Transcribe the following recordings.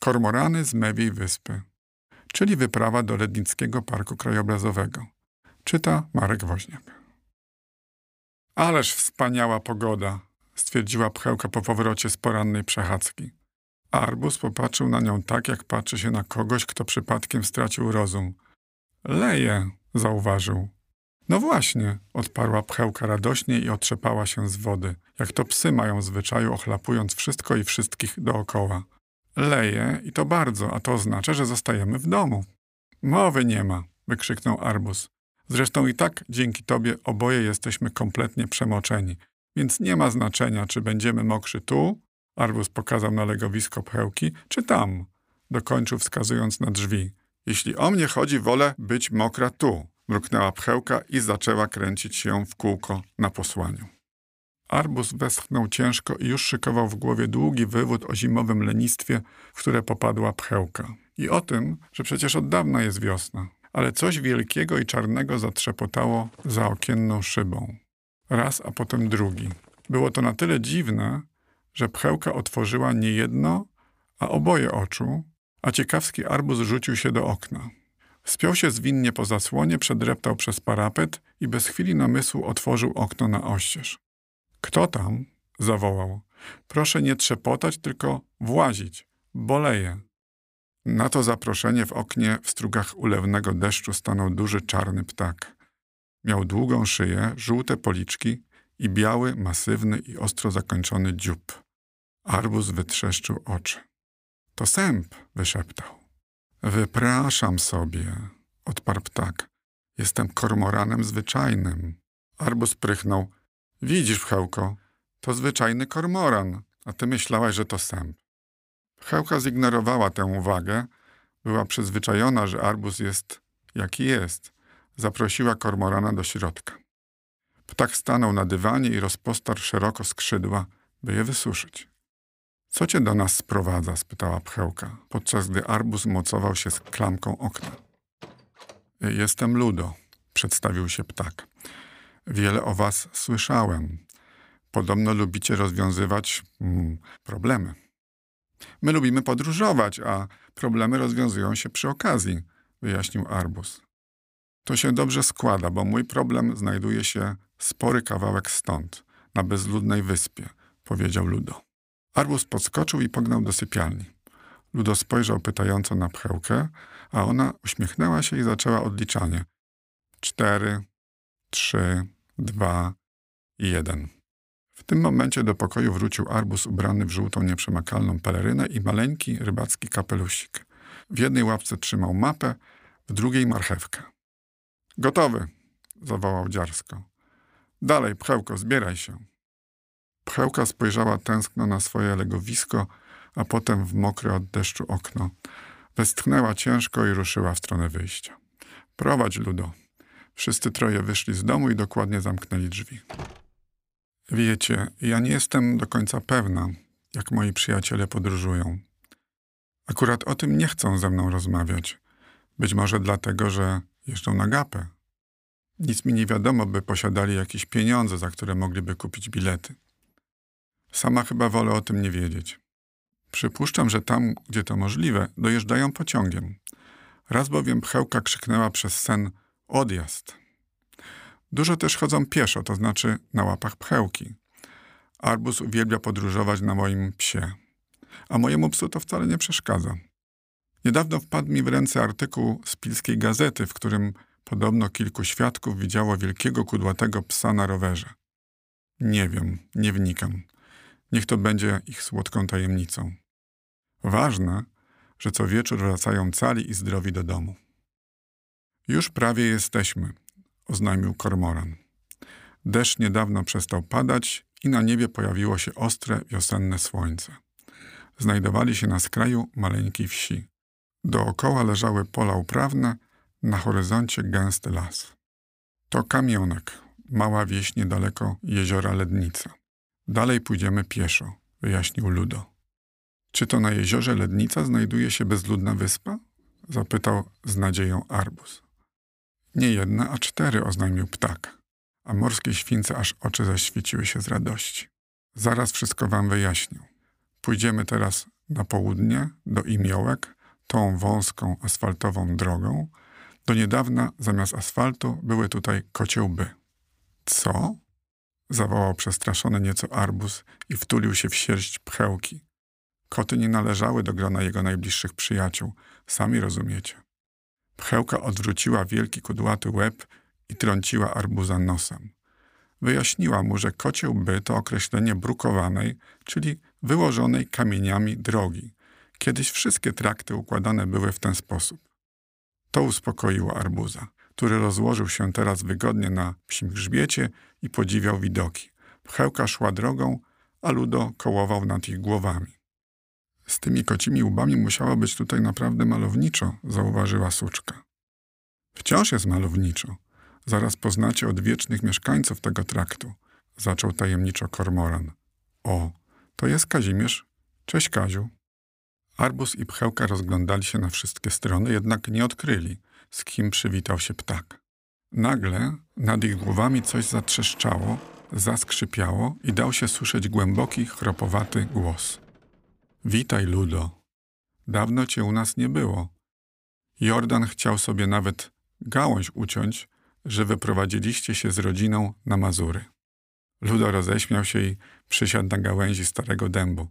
Kormorany z Mewiej Wyspy, czyli wyprawa do Lednickiego Parku Krajobrazowego. Czyta Marek Woźniak. Ależ wspaniała pogoda, stwierdziła pchełka po powrocie z porannej przechadzki. Arbus popatrzył na nią tak, jak patrzy się na kogoś, kto przypadkiem stracił rozum. Leje, zauważył. No właśnie, odparła pchełka radośnie i otrzepała się z wody, jak to psy mają zwyczaju, ochlapując wszystko i wszystkich dookoła. Leje i to bardzo, a to oznacza, że zostajemy w domu. Mowy nie ma, wykrzyknął Arbus. Zresztą i tak dzięki tobie oboje jesteśmy kompletnie przemoczeni, więc nie ma znaczenia, czy będziemy mokrzy tu, Arbus pokazał na legowisko pchełki, czy tam, dokończył wskazując na drzwi. Jeśli o mnie chodzi, wolę być mokra tu, mruknęła pchełka i zaczęła kręcić się w kółko na posłaniu. Arbus westchnął ciężko i już szykował w głowie długi wywód o zimowym lenistwie, w które popadła pchełka. I o tym, że przecież od dawna jest wiosna. Ale coś wielkiego i czarnego zatrzepotało za okienną szybą. Raz, a potem drugi. Było to na tyle dziwne, że pchełka otworzyła nie jedno, a oboje oczu, a ciekawski arbuz rzucił się do okna. Spiął się zwinnie po zasłonie, przedreptał przez parapet i bez chwili namysłu otworzył okno na oścież. Kto tam? zawołał. Proszę nie trzepotać, tylko włazić. Boleję. Na to zaproszenie w oknie w strugach ulewnego deszczu stanął duży czarny ptak. Miał długą szyję, żółte policzki i biały, masywny i ostro zakończony dziób. Arbuz wytrzeszczył oczy. To sęp, wyszeptał. Wypraszam sobie, odparł ptak. Jestem kormoranem zwyczajnym. Arbuz prychnął. Widzisz, pchełko, to zwyczajny kormoran, a ty myślałaś, że to sęp. Pchełka zignorowała tę uwagę. Była przyzwyczajona, że arbuz jest jaki jest. Zaprosiła kormorana do środka. Ptak stanął na dywanie i rozpostarł szeroko skrzydła, by je wysuszyć. Co cię do nas sprowadza? spytała pchełka, podczas gdy arbuz mocował się z klamką okna. Jestem Ludo, przedstawił się ptak. Wiele o was słyszałem. Podobno lubicie rozwiązywać mm, problemy. My lubimy podróżować, a problemy rozwiązują się przy okazji, wyjaśnił arbuz. To się dobrze składa, bo mój problem znajduje się spory kawałek stąd, na bezludnej wyspie, powiedział Ludo. Arbus podskoczył i pognał do sypialni. Ludo spojrzał pytająco na pchełkę, a ona uśmiechnęła się i zaczęła odliczanie. Cztery, trzy, dwa i jeden. W tym momencie do pokoju wrócił Arbus ubrany w żółtą nieprzemakalną pelerynę i maleńki rybacki kapelusik. W jednej łapce trzymał mapę, w drugiej marchewkę. Gotowy, zawołał dziarsko. Dalej, pchełko, zbieraj się. Pchełka spojrzała tęskno na swoje legowisko, a potem w mokre od deszczu okno. Westchnęła ciężko i ruszyła w stronę wyjścia. Prowadź, Ludo. Wszyscy troje wyszli z domu i dokładnie zamknęli drzwi. Wiecie, ja nie jestem do końca pewna, jak moi przyjaciele podróżują. Akurat o tym nie chcą ze mną rozmawiać. Być może dlatego, że jeżdżą na gapę. Nic mi nie wiadomo, by posiadali jakieś pieniądze, za które mogliby kupić bilety. Sama chyba wolę o tym nie wiedzieć. Przypuszczam, że tam, gdzie to możliwe, dojeżdżają pociągiem. Raz bowiem pchełka krzyknęła przez sen odjazd. Dużo też chodzą pieszo, to znaczy na łapach pchełki. Arbus uwielbia podróżować na moim psie. A mojemu psu to wcale nie przeszkadza. Niedawno wpadł mi w ręce artykuł z Pilskiej Gazety, w którym podobno kilku świadków widziało wielkiego kudłatego psa na rowerze. Nie wiem, nie wnikam. Niech to będzie ich słodką tajemnicą. Ważne, że co wieczór wracają cali i zdrowi do domu. Już prawie jesteśmy, oznajmił kormoran. Deszcz niedawno przestał padać i na niebie pojawiło się ostre wiosenne słońce. Znajdowali się na skraju maleńkiej wsi. Dookoła leżały pola uprawne, na horyzoncie gęsty las. To kamionek, mała wieś niedaleko jeziora Lednica. Dalej pójdziemy pieszo, wyjaśnił Ludo. Czy to na jeziorze Lednica znajduje się bezludna wyspa? Zapytał z nadzieją Arbus. Nie jedna, a cztery, oznajmił ptak, a morskie śwince aż oczy zaświeciły się z radości. Zaraz wszystko wam wyjaśnię. Pójdziemy teraz na południe do Imiołek tą wąską asfaltową drogą. Do niedawna zamiast asfaltu były tutaj kociełby. Co? Zawołał przestraszony nieco arbus i wtulił się w sierść pchełki. Koty nie należały do grona jego najbliższych przyjaciół, sami rozumiecie. Pchełka odwróciła wielki kudłaty łeb i trąciła arbuza nosem. Wyjaśniła mu, że kocieł by to określenie brukowanej, czyli wyłożonej kamieniami drogi. Kiedyś wszystkie trakty układane były w ten sposób. To uspokoiło arbuza, który rozłożył się teraz wygodnie na psim grzbiecie i podziwiał widoki. Pchełka szła drogą, a Ludo kołował nad ich głowami. Z tymi kocimi łbami musiało być tutaj naprawdę malowniczo, zauważyła suczka. Wciąż jest malowniczo. Zaraz poznacie odwiecznych mieszkańców tego traktu, zaczął tajemniczo kormoran. O, to jest Kazimierz. Cześć, Kaziu. Arbus i Pchełka rozglądali się na wszystkie strony, jednak nie odkryli, z kim przywitał się ptak. Nagle nad ich głowami coś zatrzeszczało, zaskrzypiało i dał się słyszeć głęboki, chropowaty głos. Witaj, Ludo. Dawno cię u nas nie było. Jordan chciał sobie nawet gałąź uciąć, że wyprowadziliście się z rodziną na Mazury. Ludo roześmiał się i przysiadł na gałęzi starego dębu.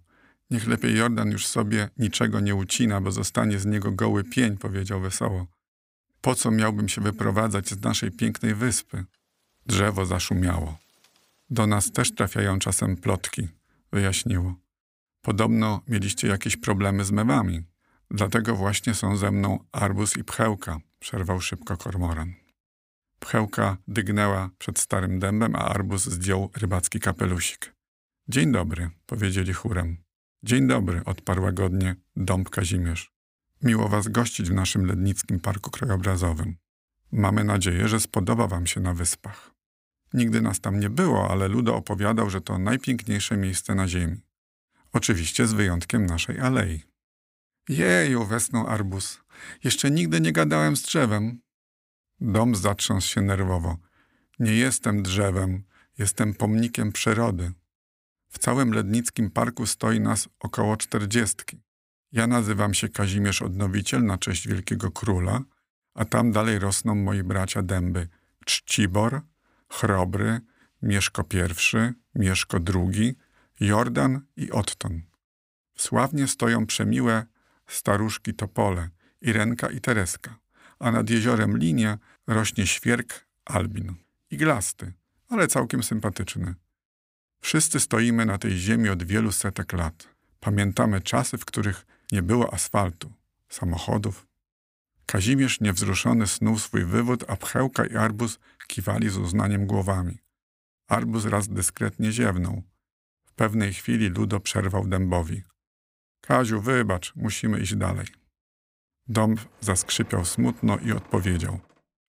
Niech lepiej Jordan już sobie niczego nie ucina, bo zostanie z niego goły pień, powiedział wesoło. Po co miałbym się wyprowadzać z naszej pięknej wyspy? Drzewo zaszumiało. Do nas też trafiają czasem plotki, wyjaśniło. Podobno mieliście jakieś problemy z mewami. Dlatego właśnie są ze mną arbus i pchełka, przerwał szybko kormoran. Pchełka dygnęła przed starym dębem, a arbus zdjął rybacki kapelusik. Dzień dobry, powiedzieli chórem. Dzień dobry, odparł łagodnie dąb Kazimierz. Miło was gościć w naszym Lednickim Parku Krajobrazowym. Mamy nadzieję, że spodoba wam się na wyspach. Nigdy nas tam nie było, ale Ludo opowiadał, że to najpiękniejsze miejsce na ziemi. Oczywiście z wyjątkiem naszej alei. Jeju, wesnął arbus. Jeszcze nigdy nie gadałem z drzewem. Dom zatrząsł się nerwowo. Nie jestem drzewem, jestem pomnikiem przyrody. W całym Lednickim Parku stoi nas około czterdziestki. Ja nazywam się Kazimierz Odnowiciel na cześć Wielkiego Króla, a tam dalej rosną moi bracia dęby Czcibor, Chrobry, Mieszko I, Mieszko II, Jordan i Otton. Sławnie stoją przemiłe staruszki Topole, Irenka i Tereska, a nad jeziorem Linie rośnie świerk Albin. Iglasty, ale całkiem sympatyczny. Wszyscy stoimy na tej ziemi od wielu setek lat. Pamiętamy czasy, w których nie było asfaltu, samochodów. Kazimierz niewzruszony snuł swój wywód, a Pchełka i Arbuz kiwali z uznaniem głowami. Arbuz raz dyskretnie ziewnął. Pewnej chwili Ludo przerwał dębowi. Kaziu, wybacz, musimy iść dalej. Dąb zaskrzypiał smutno i odpowiedział.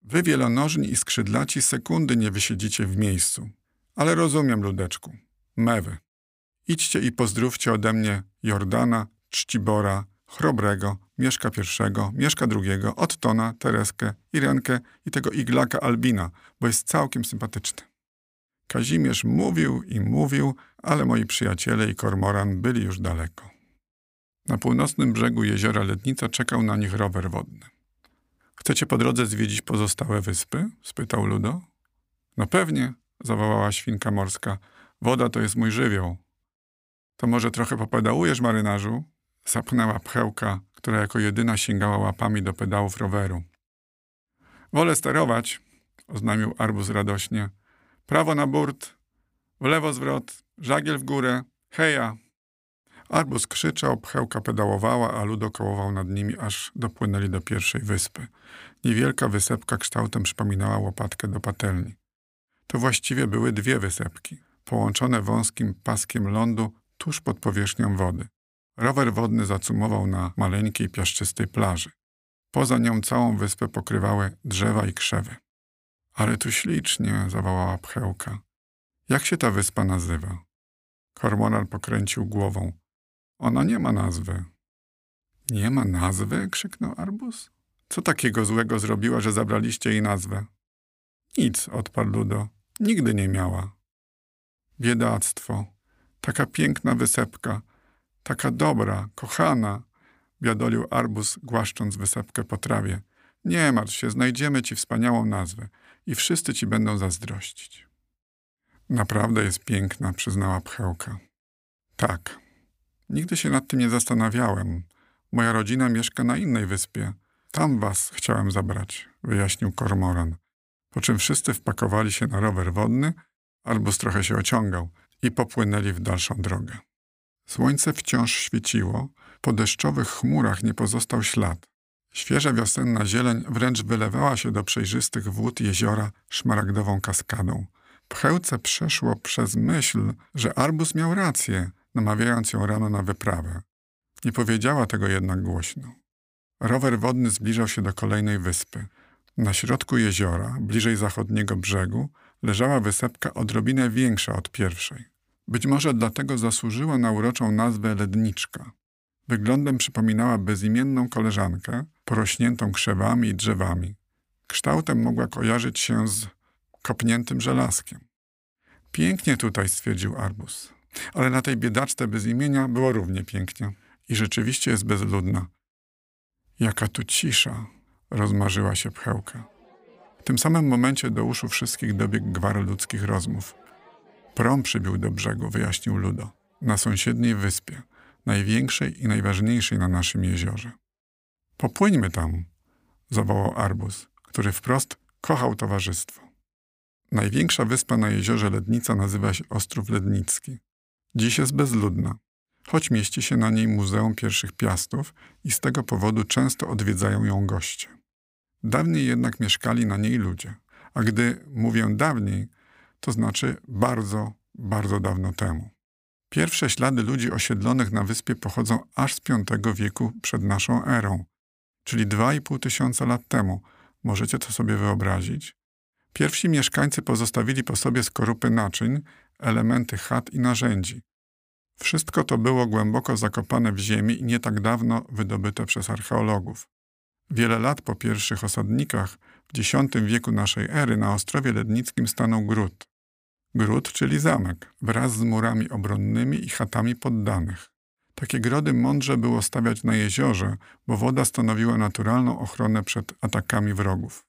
Wy wielonożni i skrzydlaci sekundy nie wysiedzicie w miejscu. Ale rozumiem, Ludeczku. Mewy. Idźcie i pozdrówcie ode mnie Jordana, Czcibora, Chrobrego, Mieszka pierwszego, Mieszka drugiego, Ottona, Tereskę, Irenkę i tego iglaka Albina, bo jest całkiem sympatyczny. Kazimierz mówił i mówił, ale moi przyjaciele i kormoran byli już daleko. Na północnym brzegu jeziora Lednica czekał na nich rower wodny. Chcecie po drodze zwiedzić pozostałe wyspy? spytał Ludo. No pewnie, zawołała świnka morska. Woda to jest mój żywioł. To może trochę popedałujesz, marynarzu? Zapchnęła pchełka, która jako jedyna sięgała łapami do pedałów roweru. Wolę sterować, oznajmił arbuz radośnie. Prawo na burt, w lewo zwrot, żagiel w górę, heja! Arbuz krzyczał, pchełka pedałowała, a Ludo kołował nad nimi, aż dopłynęli do pierwszej wyspy. Niewielka wysepka kształtem przypominała łopatkę do patelni. To właściwie były dwie wysepki, połączone wąskim paskiem lądu tuż pod powierzchnią wody. Rower wodny zacumował na maleńkiej, piaszczystej plaży. Poza nią całą wyspę pokrywały drzewa i krzewy. Ale tu ślicznie, zawołała pchełka. Jak się ta wyspa nazywa? Kormoran pokręcił głową. Ona nie ma nazwy. Nie ma nazwy? krzyknął Arbus. Co takiego złego zrobiła, że zabraliście jej nazwę? Nic, odparł Ludo. Nigdy nie miała. Biedactwo. Taka piękna wysepka. Taka dobra, kochana, biadolił Arbus, głaszcząc wysepkę po trawie. Nie martw się, znajdziemy ci wspaniałą nazwę i wszyscy ci będą zazdrościć. Naprawdę jest piękna, przyznała Pchełka. Tak. Nigdy się nad tym nie zastanawiałem. Moja rodzina mieszka na innej wyspie. Tam was chciałem zabrać, wyjaśnił Kormoran. Po czym wszyscy wpakowali się na rower wodny, Arbus trochę się ociągał i popłynęli w dalszą drogę. Słońce wciąż świeciło, po deszczowych chmurach nie pozostał ślad. Świeża wiosenna zieleń wręcz wylewała się do przejrzystych wód jeziora szmaragdową kaskadą. Pchełce przeszło przez myśl, że Arbus miał rację, namawiając ją rano na wyprawę. Nie powiedziała tego jednak głośno. Rower wodny zbliżał się do kolejnej wyspy. Na środku jeziora, bliżej zachodniego brzegu, leżała wysepka odrobinę większa od pierwszej. Być może dlatego zasłużyła na uroczą nazwę Ledniczka. Wyglądem przypominała bezimienną koleżankę, porośniętą krzewami i drzewami. Kształtem mogła kojarzyć się z kopniętym żelazkiem. Pięknie tutaj, stwierdził Arbus. Ale na tej biedaczce bez imienia było równie pięknie. I rzeczywiście jest bezludna. Jaka tu cisza, rozmarzyła się pchełka. W tym samym momencie do uszu wszystkich dobiegł gwar ludzkich rozmów. Prom przybił do brzegu, wyjaśnił Ludo, na sąsiedniej wyspie, największej i najważniejszej na naszym jeziorze. Popłyńmy tam, zawołał Arbus, który wprost kochał towarzystwo. Największa wyspa na jeziorze Lednica nazywa się Ostrów Lednicki. Dziś jest bezludna, choć mieści się na niej Muzeum Pierwszych Piastów i z tego powodu często odwiedzają ją goście. Dawniej jednak mieszkali na niej ludzie, a gdy mówię dawniej, to znaczy bardzo, bardzo dawno temu. Pierwsze ślady ludzi osiedlonych na wyspie pochodzą aż z V wieku przed naszą erą, czyli 2,5 tysiąca lat temu. Możecie to sobie wyobrazić? Pierwsi mieszkańcy pozostawili po sobie skorupy naczyń, elementy chat i narzędzi. Wszystko to było głęboko zakopane w ziemi i nie tak dawno wydobyte przez archeologów. Wiele lat po pierwszych osadnikach, w X wieku naszej ery, na Ostrowie Lednickim stanął gród. Gród, czyli zamek, wraz z murami obronnymi i chatami poddanych. Takie grody mądrze było stawiać na jeziorze, bo woda stanowiła naturalną ochronę przed atakami wrogów.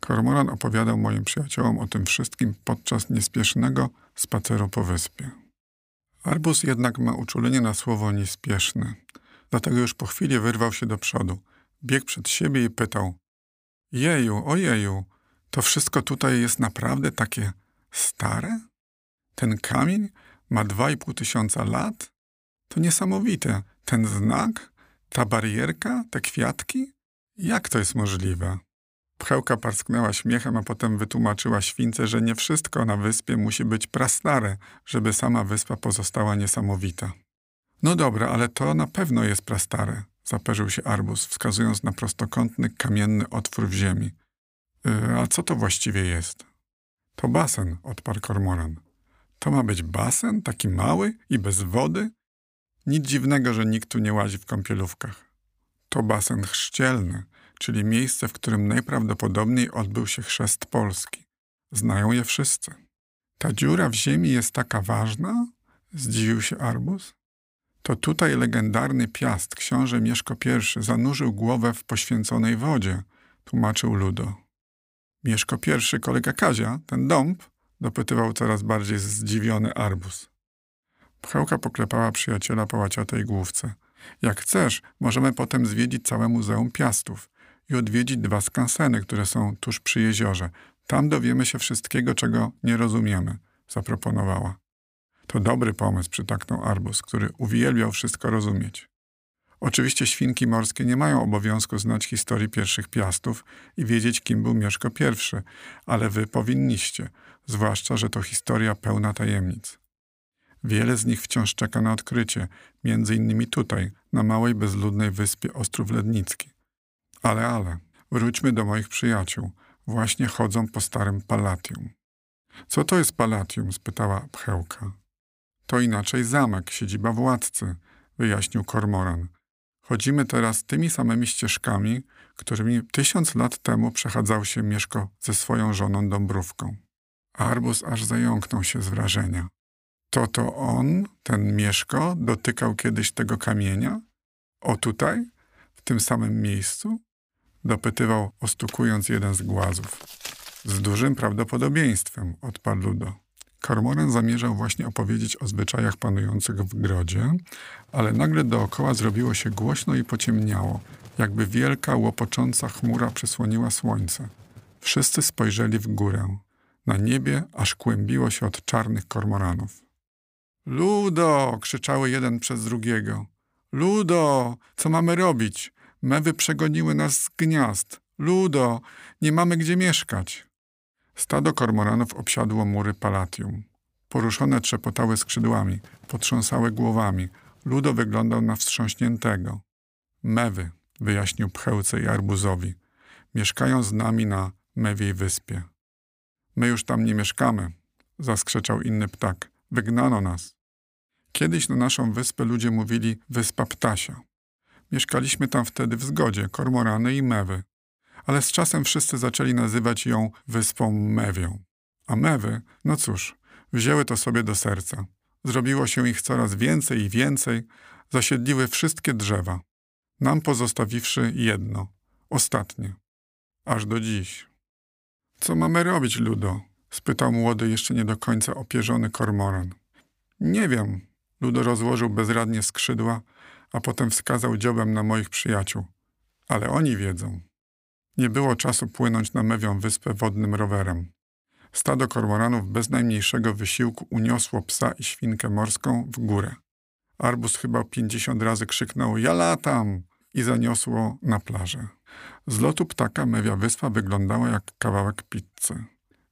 Kormoran opowiadał moim przyjaciołom o tym wszystkim podczas niespiesznego spaceru po wyspie. Arbus jednak ma uczulenie na słowo niespieszny, dlatego już po chwili wyrwał się do przodu, biegł przed siebie i pytał: Jeju, ojeju, to wszystko tutaj jest naprawdę takie stare? Ten kamień ma dwa i pół tysiąca lat? To niesamowite. Ten znak, ta barierka, te kwiatki? Jak to jest możliwe? Pchełka parsknęła śmiechem, a potem wytłumaczyła śwince, że nie wszystko na wyspie musi być prastare, żeby sama wyspa pozostała niesamowita. No dobra, ale to na pewno jest prastare, zaperzył się Arbus, wskazując na prostokątny, kamienny otwór w ziemi. Yy, a co to właściwie jest? To basen, odparł kormoran. To ma być basen, taki mały i bez wody? Nic dziwnego, że nikt tu nie łazi w kąpielówkach. To basen chrzcielny, czyli miejsce, w którym najprawdopodobniej odbył się chrzest Polski. Znają je wszyscy. Ta dziura w ziemi jest taka ważna? Zdziwił się Arbus. To tutaj legendarny piast, książę Mieszko I, zanurzył głowę w poświęconej wodzie, tłumaczył Ludo. Mieszko I, kolega Kazia, ten dąb? dopytywał coraz bardziej zdziwiony Arbus. Pchełka poklepała przyjaciela po łaciatej główce. Jak chcesz, możemy potem zwiedzić całe Muzeum Piastów i odwiedzić dwa skanseny, które są tuż przy jeziorze. Tam dowiemy się wszystkiego, czego nie rozumiemy, zaproponowała. To dobry pomysł, przytaknął Arbus, który uwielbiał wszystko rozumieć. Oczywiście świnki morskie nie mają obowiązku znać historii pierwszych piastów i wiedzieć, kim był Mieszko I, ale wy powinniście, zwłaszcza, że to historia pełna tajemnic. Wiele z nich wciąż czeka na odkrycie, między innymi tutaj, na małej bezludnej wyspie Ostrów Lednicki. Ale, ale, wróćmy do moich przyjaciół. Właśnie chodzą po starym Palatium. Co to jest Palatium? spytała Pchełka. To inaczej zamek, siedziba władcy, wyjaśnił Kormoran. Chodzimy teraz tymi samymi ścieżkami, którymi tysiąc lat temu przechadzał się Mieszko ze swoją żoną Dąbrówką. Arbus aż zająknął się z wrażenia. To to on, ten Mieszko, dotykał kiedyś tego kamienia? O tutaj? W tym samym miejscu? Dopytywał, ostukując jeden z głazów. Z dużym prawdopodobieństwem, odparł Ludo. Kormoran zamierzał właśnie opowiedzieć o zwyczajach panujących w grodzie, ale nagle dookoła zrobiło się głośno i pociemniało, jakby wielka, łopocząca chmura przysłoniła słońce. Wszyscy spojrzeli w górę. Na niebie aż kłębiło się od czarnych kormoranów. Ludo! krzyczały jeden przez drugiego. Ludo! Co mamy robić? Mewy przegoniły nas z gniazd. Ludo! Nie mamy gdzie mieszkać. Stado kormoranów obsiadło mury palatium. Poruszone trzepotały skrzydłami, potrząsały głowami. Ludo wyglądał na wstrząśniętego. Mewy, wyjaśnił Pchełce i Arbuzowi. Mieszkają z nami na Mewiej Wyspie. My już tam nie mieszkamy, zaskrzeczał inny ptak. Wygnano nas. Kiedyś na naszą wyspę ludzie mówili Wyspa Ptasia. Mieszkaliśmy tam wtedy w zgodzie, kormorany i mewy. Ale z czasem wszyscy zaczęli nazywać ją Wyspą Mewią. A mewy, no cóż, wzięły to sobie do serca. Zrobiło się ich coraz więcej i więcej, zasiedliły wszystkie drzewa. Nam pozostawiwszy jedno, ostatnie. Aż do dziś. Co mamy robić, Ludo? spytał młody, jeszcze nie do końca opierzony kormoran. Nie wiem. Ludo rozłożył bezradnie skrzydła, a potem wskazał dziobem na moich przyjaciół. Ale oni wiedzą. Nie było czasu płynąć na Mewią Wyspę wodnym rowerem. Stado kormoranów bez najmniejszego wysiłku uniosło psa i świnkę morską w górę. Arbus chyba pięćdziesiąt razy krzyknął – ja latam! i zaniosło na plażę. Z lotu ptaka Mewia Wyspa wyglądała jak kawałek pizzy.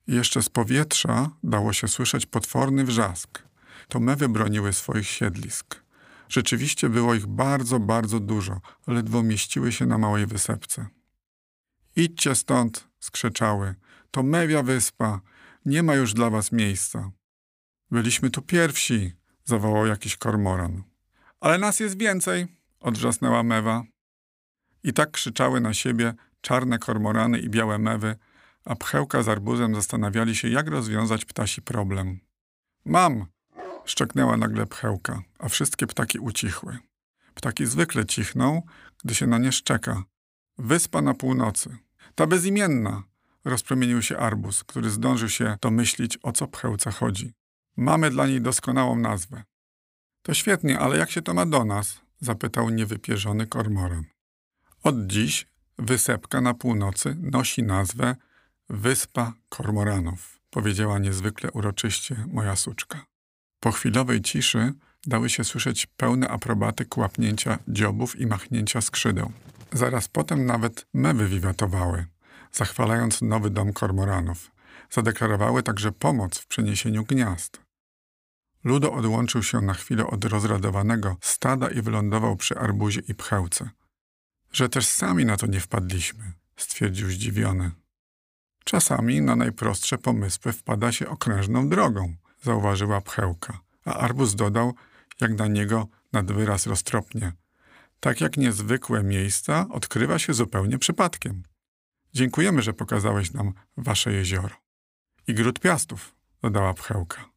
Jeszcze z powietrza dało się słyszeć potworny wrzask. To mewy broniły swoich siedlisk. Rzeczywiście było ich bardzo, bardzo dużo, ledwo mieściły się na małej wysepce. Idźcie stąd, skrzeczały. To Mewia Wyspa. Nie ma już dla was miejsca. Byliśmy tu pierwsi, zawołał jakiś kormoran. Ale nas jest więcej, odwrzasnęła mewa. I tak krzyczały na siebie czarne kormorany i białe mewy, a pchełka z arbuzem zastanawiali się, jak rozwiązać ptasi problem. Mam! szczeknęła nagle pchełka, a wszystkie ptaki ucichły. Ptaki zwykle cichną, gdy się na nie szczeka. Wyspa na północy. Ta bezimienna! rozpromienił się arbuz, który zdążył się domyślić, o co pchełce chodzi. Mamy dla niej doskonałą nazwę. To świetnie, ale jak się to ma do nas? zapytał niewypierzony kormoran. Od dziś wysepka na północy nosi nazwę Wyspa Kormoranów, powiedziała niezwykle uroczyście moja suczka. Po chwilowej ciszy dały się słyszeć pełne aprobaty kłapnięcia dziobów i machnięcia skrzydeł. Zaraz potem nawet mewy wiwatowały, zachwalając nowy dom kormoranów. Zadeklarowały także pomoc w przeniesieniu gniazd. Ludo odłączył się na chwilę od rozradowanego stada i wylądował przy arbuzie i pchełce. Że też sami na to nie wpadliśmy, stwierdził zdziwiony. Czasami na najprostsze pomysły wpada się okrężną drogą, zauważyła pchełka, a arbuz dodał, jak na niego nad wyraz roztropnie. Tak jak niezwykłe miejsca odkrywa się zupełnie przypadkiem. Dziękujemy, że pokazałeś nam wasze jezioro. I gród piastów, dodała pchełka.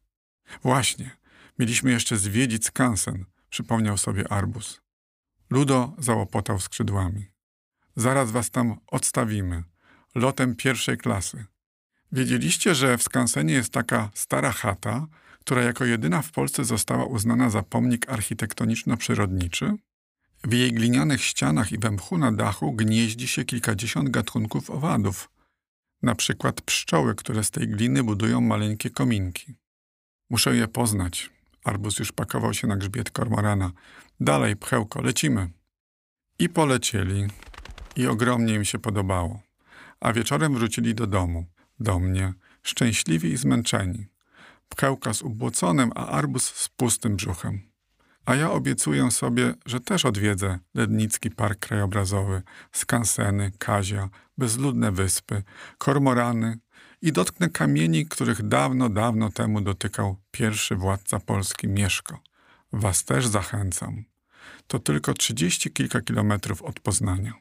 Właśnie, mieliśmy jeszcze zwiedzić skansen, przypomniał sobie arbuz. Ludo załopotał skrzydłami. Zaraz was tam odstawimy, lotem pierwszej klasy. Wiedzieliście, że w skansenie jest taka stara chata, która jako jedyna w Polsce została uznana za pomnik architektoniczno-przyrodniczy? W jej glinianych ścianach i we mchu na dachu gnieździ się kilkadziesiąt gatunków owadów, na przykład pszczoły, które z tej gliny budują maleńkie kominki. Muszę je poznać. Arbus już pakował się na grzbiet kormorana. Dalej, pchełko, lecimy. I polecieli. I ogromnie im się podobało. A wieczorem wrócili do domu, do mnie, szczęśliwi i zmęczeni. Pchełka z ubłoconym, a arbus z pustym brzuchem. A ja obiecuję sobie, że też odwiedzę Lednicki Park Krajobrazowy, skanseny, kazia, bezludne wyspy, kormorany, i dotknę kamieni, których dawno, dawno temu dotykał pierwszy władca Polski Mieszko. Was też zachęcam. To tylko trzydzieści kilka kilometrów od Poznania.